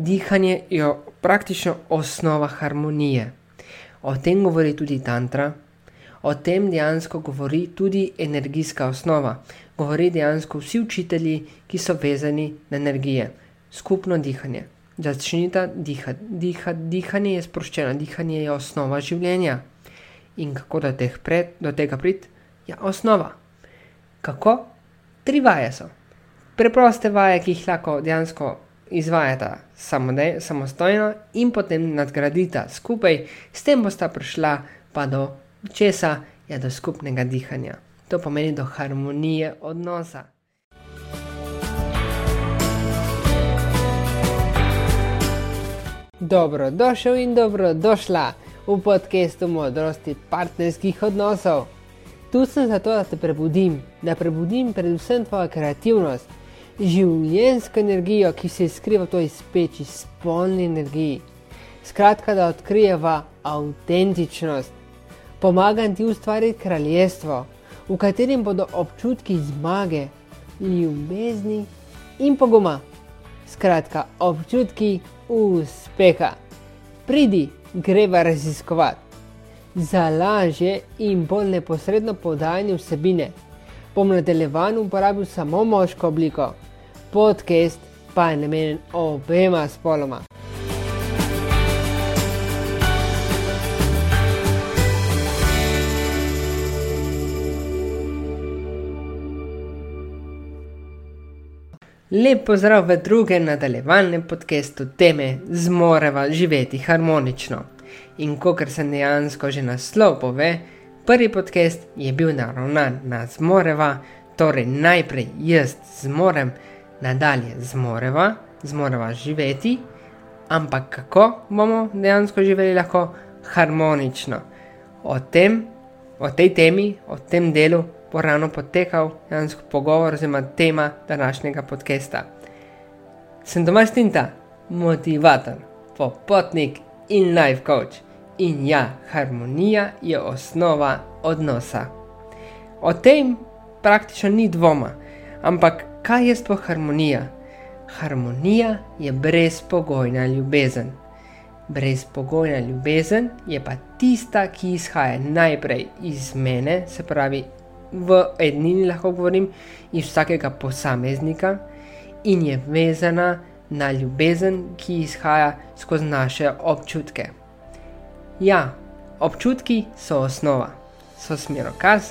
Dihanje je praktično osnova harmonije. O tem govori tudi Tantra, o tem dejansko govori tudi energijska osnova. Govori dejansko vsi učitelji, ki so vezani na energije, skupno dihanje. Začnite dihati. Diha, dihanje je sproščeno, dihanje je osnova življenja. In kako do, teh pred, do tega priti? Ja, osnova. Kako? Tri vaje so. Preproste vaje, ki jih lahko dejansko izvajata samodej, samostojno in potem nadgradita skupaj, s tem bosta prišla pa do česa, ja, do skupnega dihanja. To pomeni do harmonije odnosa. Dobrodošel in dobrodošla v podkastu modrosti partnerskih odnosov. Tu sem zato, da te prebudim, da prebudim predvsem tvojo kreativnost, življensko energijo, ki se skriva v toj speči, spolni energiji. Skratka, da odkrijeva avtentičnost. Pomagam ti ustvariti kraljestvo, v katerem bodo občutki zmage, ljubezni in poguma. Skratka, občutki uspeha. Pridi, greva raziskovati. Za lažje in bolj neposredno podajanje vsebine bom nadaljevan uporabil samo moško obliko podcast pa je namenjen obema spoloma. Lep pozdrav v drugem nadaljevalnem podkastu teme Zmoreva živeti harmonično. In kot se dejansko že naslov pove, prvi podcast je bil naravnan na Zmoreva, torej najprej jaz zmorem nadalje zmoreva, zmoreva živeti, ampak kako bomo dejansko živeli lahko harmonično. O tem, o tej temi, o tem delu bo ravno potekal dejansko pogovor, oziroma tema današnjega podcasta. Sem Tomaš Tinta, motivator, popotnik in life coach. In ja, harmonija je osnova odnosa. O tem praktično ni dvoma, ampak kaj je sploh harmonija? Harmonija je brezpogojna ljubezen. Brezpogojna ljubezen je pa tista, ki izhaja najprej iz mene, se pravi, v ednini lahko govorim, iz vsakega posameznika in je vezana na ljubezen, ki izhaja skozi naše občutke. Ja, občutki so osnova, so smerokaz,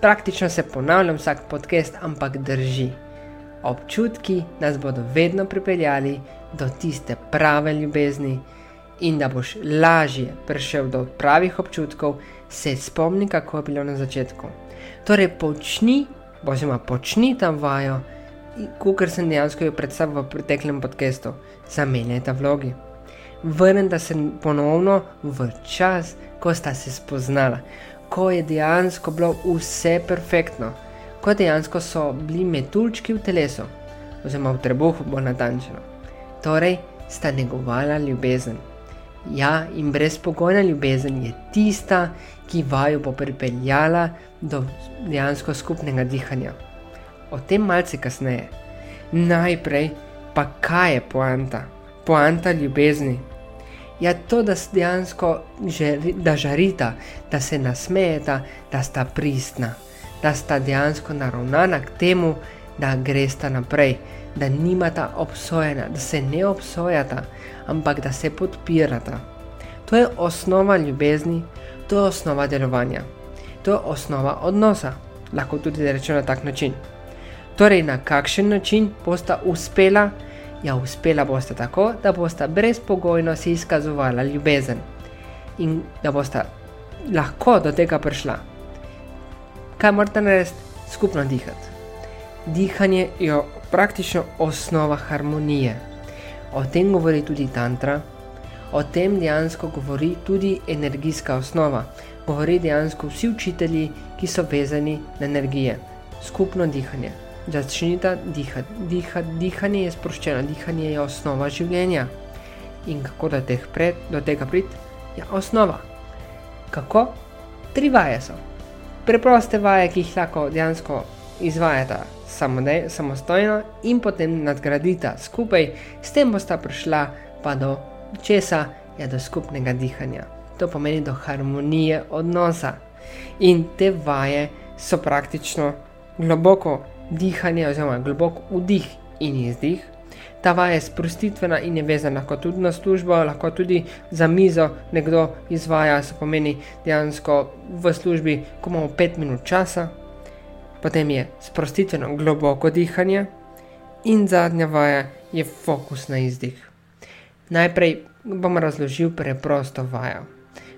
praktično se ponavljam vsak podcast, ampak drži občutki nas bodo vedno pripeljali do tiste prave ljubezni, in da boš lažje prišel do pravih občutkov, se spomni, kako je bilo na začetku. Torej, počni, oziroma počni tam vajo, kot sem dejansko jo predstavil v preteklem podkastu, zamenjaj ta vlogi. Vrnite se ponovno v čas, ko sta se spoznala, ko je dejansko bilo vse perfektno kot dejansko so bili metuljčki v telesu, oziroma v trebuhu, bolj natančno. Torej, sta negovala ljubezen. Ja, in brezpogojna ljubezen je tista, ki vaju bo pripeljala do dejansko skupnega dihanja. O tem malce kasneje. Najprej pa kaj je poanta? Poanta ljubezni. Ja, to, da dejansko žari, da žarita, da se nasmejeta, da sta pristna da sta dejansko naravnana k temu, da gresta naprej, da nimata obsojena, da se ne obsojata, ampak da se podpirata. To je osnova ljubezni, to je osnova delovanja, to je osnova odnosa, lahko tudi rečemo na tak način. Torej, na kakšen način bosta uspela? Ja, uspela bosta tako, da bosta brezpogojno si izkazovala ljubezen in da bosta lahko do tega prišla kaj morate narediti, skupno dihati. Dihanje je praktično osnova harmonije. O tem govori tudi Tantra, o tem dejansko govori tudi energijska osnova. Govori dejansko vsi učitelji, ki so vezani na energije, skupno dihanje. Začnite dihati. Dihati. Dihanje je sproščeno, dihanje je osnova življenja. In kako do, teh pred, do tega priti? Ja, osnova. Kako? Tri vaje so preproste vaje, ki jih lahko dejansko izvajata samostojno in potem nadgradita skupaj, s tem bosta prišla pa do česa, ja do skupnega dihanja. To pomeni do harmonije odnosa. In te vaje so praktično globoko dihanje, oziroma globok vdih in izdih. Ta vaja je sprostitvena in je vezana lahko tudi na službo, lahko tudi za mizo nekdo izvaja, se pomeni dejansko v službi, ko imamo 5 minut časa, potem je sprostitveno globoko dihanje in zadnja vaja je fokus na izdih. Najprej bom razložil preprosto vajo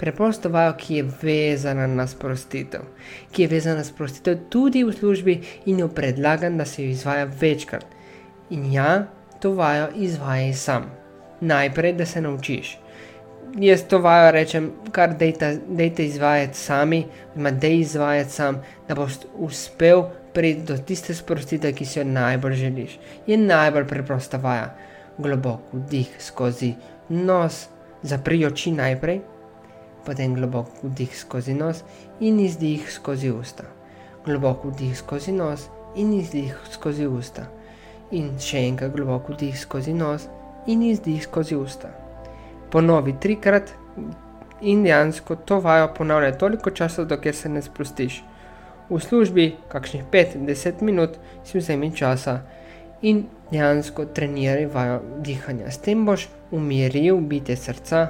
preprosto vajo, ki je vezana na sprostitev, ki je vezana na sprostitev tudi v službi in jo predlagam, da se jo izvaja večkrat. In ja, to vajo izvajaj sam. Najprej, da se naučiš. Jaz to vajo rečem, kar dejte izvajati sami, ima dej izvajati sam, da boš uspel priti do tiste sprostitve, ki si jo najbolj želiš. Je najbolj preprosta vaja. Globok vdih skozi nos, zapri oči najprej, potem globok vdih skozi nos in izdih skozi usta. Globok vdih skozi nos in izdih skozi usta. In še enkrat globok vdih skozi nos in izdih skozi usta. Ponovi trikrat in dejansko to vajo ponavljaj toliko časa, dokler se ne sprostiš. V službi, kakšnih 5-10 minut, si vzemi časa in dejansko treniraj vajo dihanja. S tem boš umiril bitje srca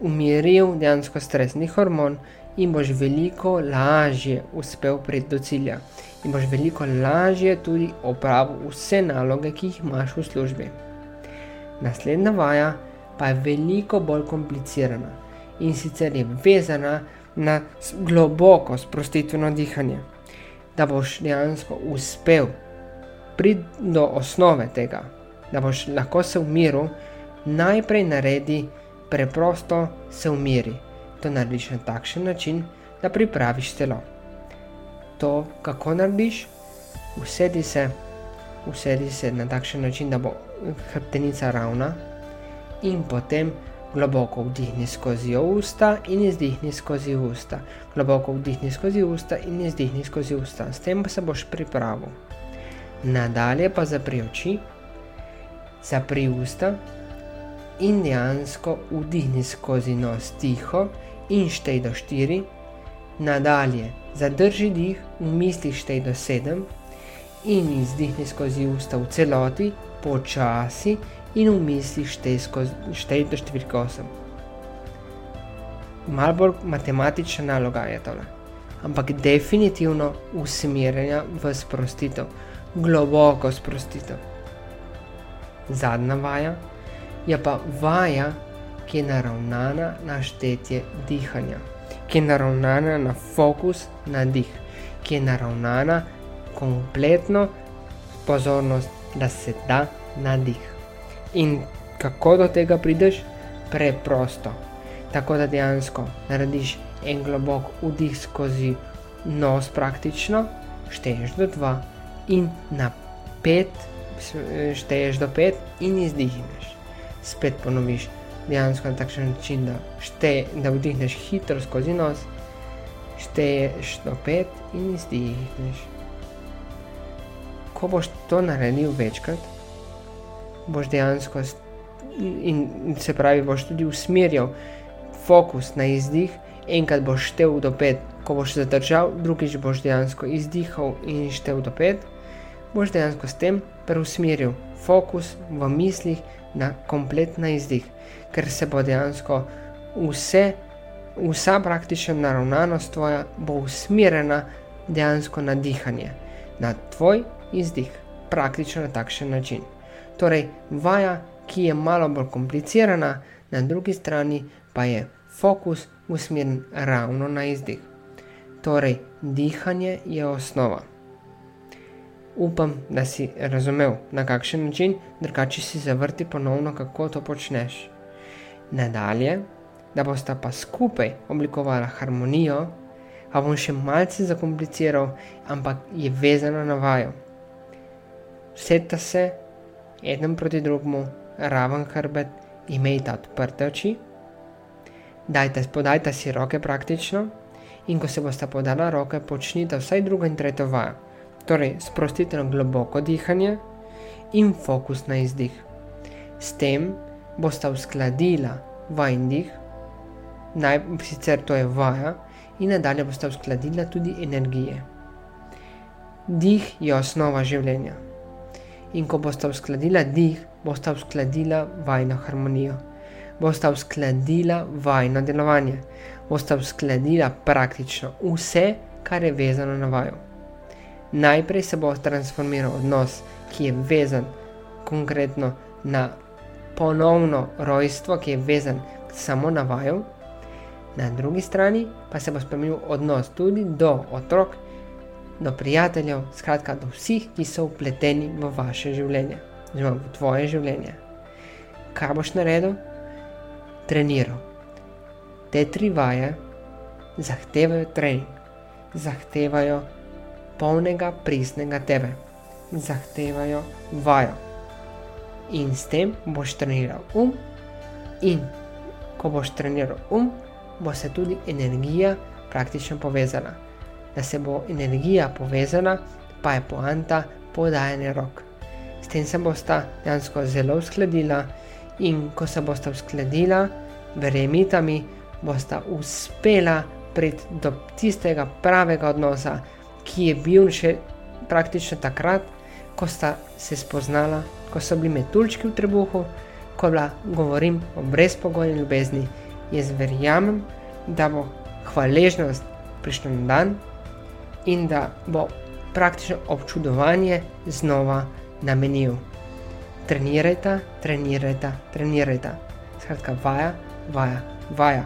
umiril dejansko stresni hormon in boš veliko lažje uspel priti do cilja. In boš veliko lažje tudi opravil vse naloge, ki jih imaš v službi. Naslednja vaja pa je veliko bolj komplicirana in sicer je vezana na globoko sprostitveno dihanje. Da boš dejansko uspel priti do osnove tega, da boš lahko se v miru najprej naredil preprosto se umiri. To narediš na takšen način, da pripraviš telo. To, kako narediš, usedi se, usedi se na takšen način, da bo hrbtenica ravna, in potem globoko vdihni skozi usta in izdihni skozi usta. Globoko vdihni skozi usta in izdihni skozi usta. S tem pa se boš pripravil. Nadalje pa zapri oči, zapri usta in dejansko vdihni skozi nos tiho in štej do 4, nadalje zadrži dih, v mislih štej do 7 in izdihni skozi usta v celoti, počasi in v mislih štej, skozi, štej do 4, 8. Mal bolj matematična naloga je tole, ampak definitivno usmerjanja v sprostitev, globoko sprostitev. Zadnja vaja je pa vaja, ki je naravnana na štetje dihanja, ki je naravnana na fokus na dih, ki je naravnana kompletno pozornost, da se da na dih. In kako do tega prideš? Preprosto. Tako da dejansko narediš en globok vdih skozi nos, praktično, šteješ do 2 in na 5, šteješ do 5 in izdihneš spet ponoviš dejansko na takšen način, da, šte, da vdihneš hitro skozi nos, šteješ do pet in izdihneš. Ko boš to naredil večkrat, boš dejansko in se pravi, boš tudi usmerjal fokus na izdih, enkrat boš štev do pet, ko boš zadržal, drugič boš dejansko izdihal in štev do pet, boš dejansko s tem preusmeril fokus v mislih na kompletna izdih, ker se bo dejansko vse, vsa praktična naravnanost tvoja bo usmerjena dejansko na dihanje, na tvoj izdih, praktično na takšen način. Torej, vaja, ki je malo bolj komplicirana, na drugi strani pa je fokus usmerjen ravno na izdih. Torej, dihanje je osnova. Upam, da si razumel, na kakšen način, drugače si zavrti ponovno, kako to počneš. Nadalje, da bosta pa skupaj oblikovala harmonijo, pa bom še malce zakompliciral, ampak je vezana na vajo. Sedite se, eden proti drugemu, raven hrbet, imejte odprte oči, dajte, podajte si roke praktično in ko se boste podala roke, počnite vsaj drugo in tretjo vajo torej sprostite na globoko dihanje in fokus na izdih. S tem boste uskladila vajen dih, naj sicer to je vaja, in nadalje boste uskladila tudi energije. Dih je osnova življenja. In ko boste uskladila dih, boste uskladila vajno harmonijo, boste uskladila vajno delovanje, boste uskladila praktično vse, kar je vezano na vaju. Najprej se bo transformiral odnos, ki je vezan konkretno na ponovno rojstvo, ki je vezan samo na vaju, na drugi strani pa se bo spremenil odnos tudi do otrok, do prijateljev, skratka do vseh, ki so upleteni v vaše življenje, oziroma v tvoje življenje. Kaj boš naredil? Treniral. Te tri vaje zahtevajo trening, zahtevajo polnega, pristnega tebe, zahtevajo vajo. In s tem boš treniral um, in ko boš treniral um, bo se tudi energija praktično povezala. Da se bo energija povezala, pa je poanta podajanja rok. S tem se bosta dejansko zelo uskladila in ko se bosta uskladila, verjemite mi, bosta uspela priti do tistega pravega odnosa, ki je bil še praktično takrat, ko sta se spoznala, ko so bili metuljčki v trebuhu, ko bila govorim o brezpogojni ljubezni jaz verjamem, da bo hvaležnost prišla na dan in da bo praktično občudovanje znova namenil. Trenirajte, trenirajte, trenirajte. Skratka, vaja, vaja, vaja.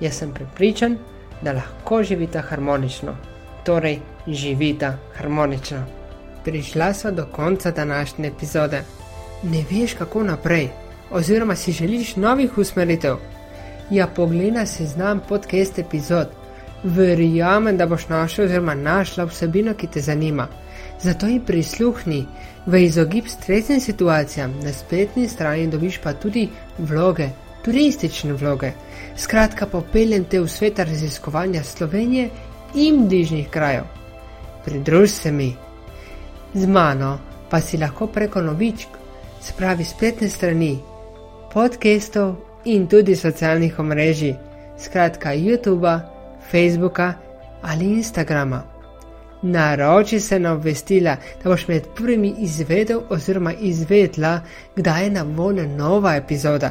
Jaz sem prepričan, da lahko živite harmonično, torej živite harmonično. Prišla sva do konca današnje epizode. Ne veš, kako naprej, oziroma si želiš novih usmeritev. Ja, poglej se znam podcast epizod. Verjamem, da boš našel oziroma našla vsebino, ki te zanima. Zato ji prisluhni v izogib stresnim situacijam, na spletni strani dobiš pa tudi vloge, turistične vloge. Skratka, popeljem te v svet raziskovanja Slovenije in bližnjih krajev. Pridruž se mi. Z mano pa si lahko preko novičk, spravi spletne strani, podcastov in tudi socialnih omrežij, skratka YouTube, Facebooka ali Instagrama. Naroči se na obvestila, da boš med prvimi izvedel oziroma izvedla, kdaj je na voljo nova epizoda.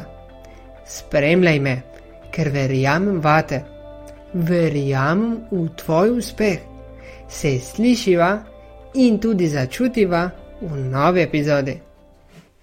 Spremljaj me, ker verjamem vate, verjamem v tvoj uspeh. Se slišiva in tudi začutiva v novi epizodi.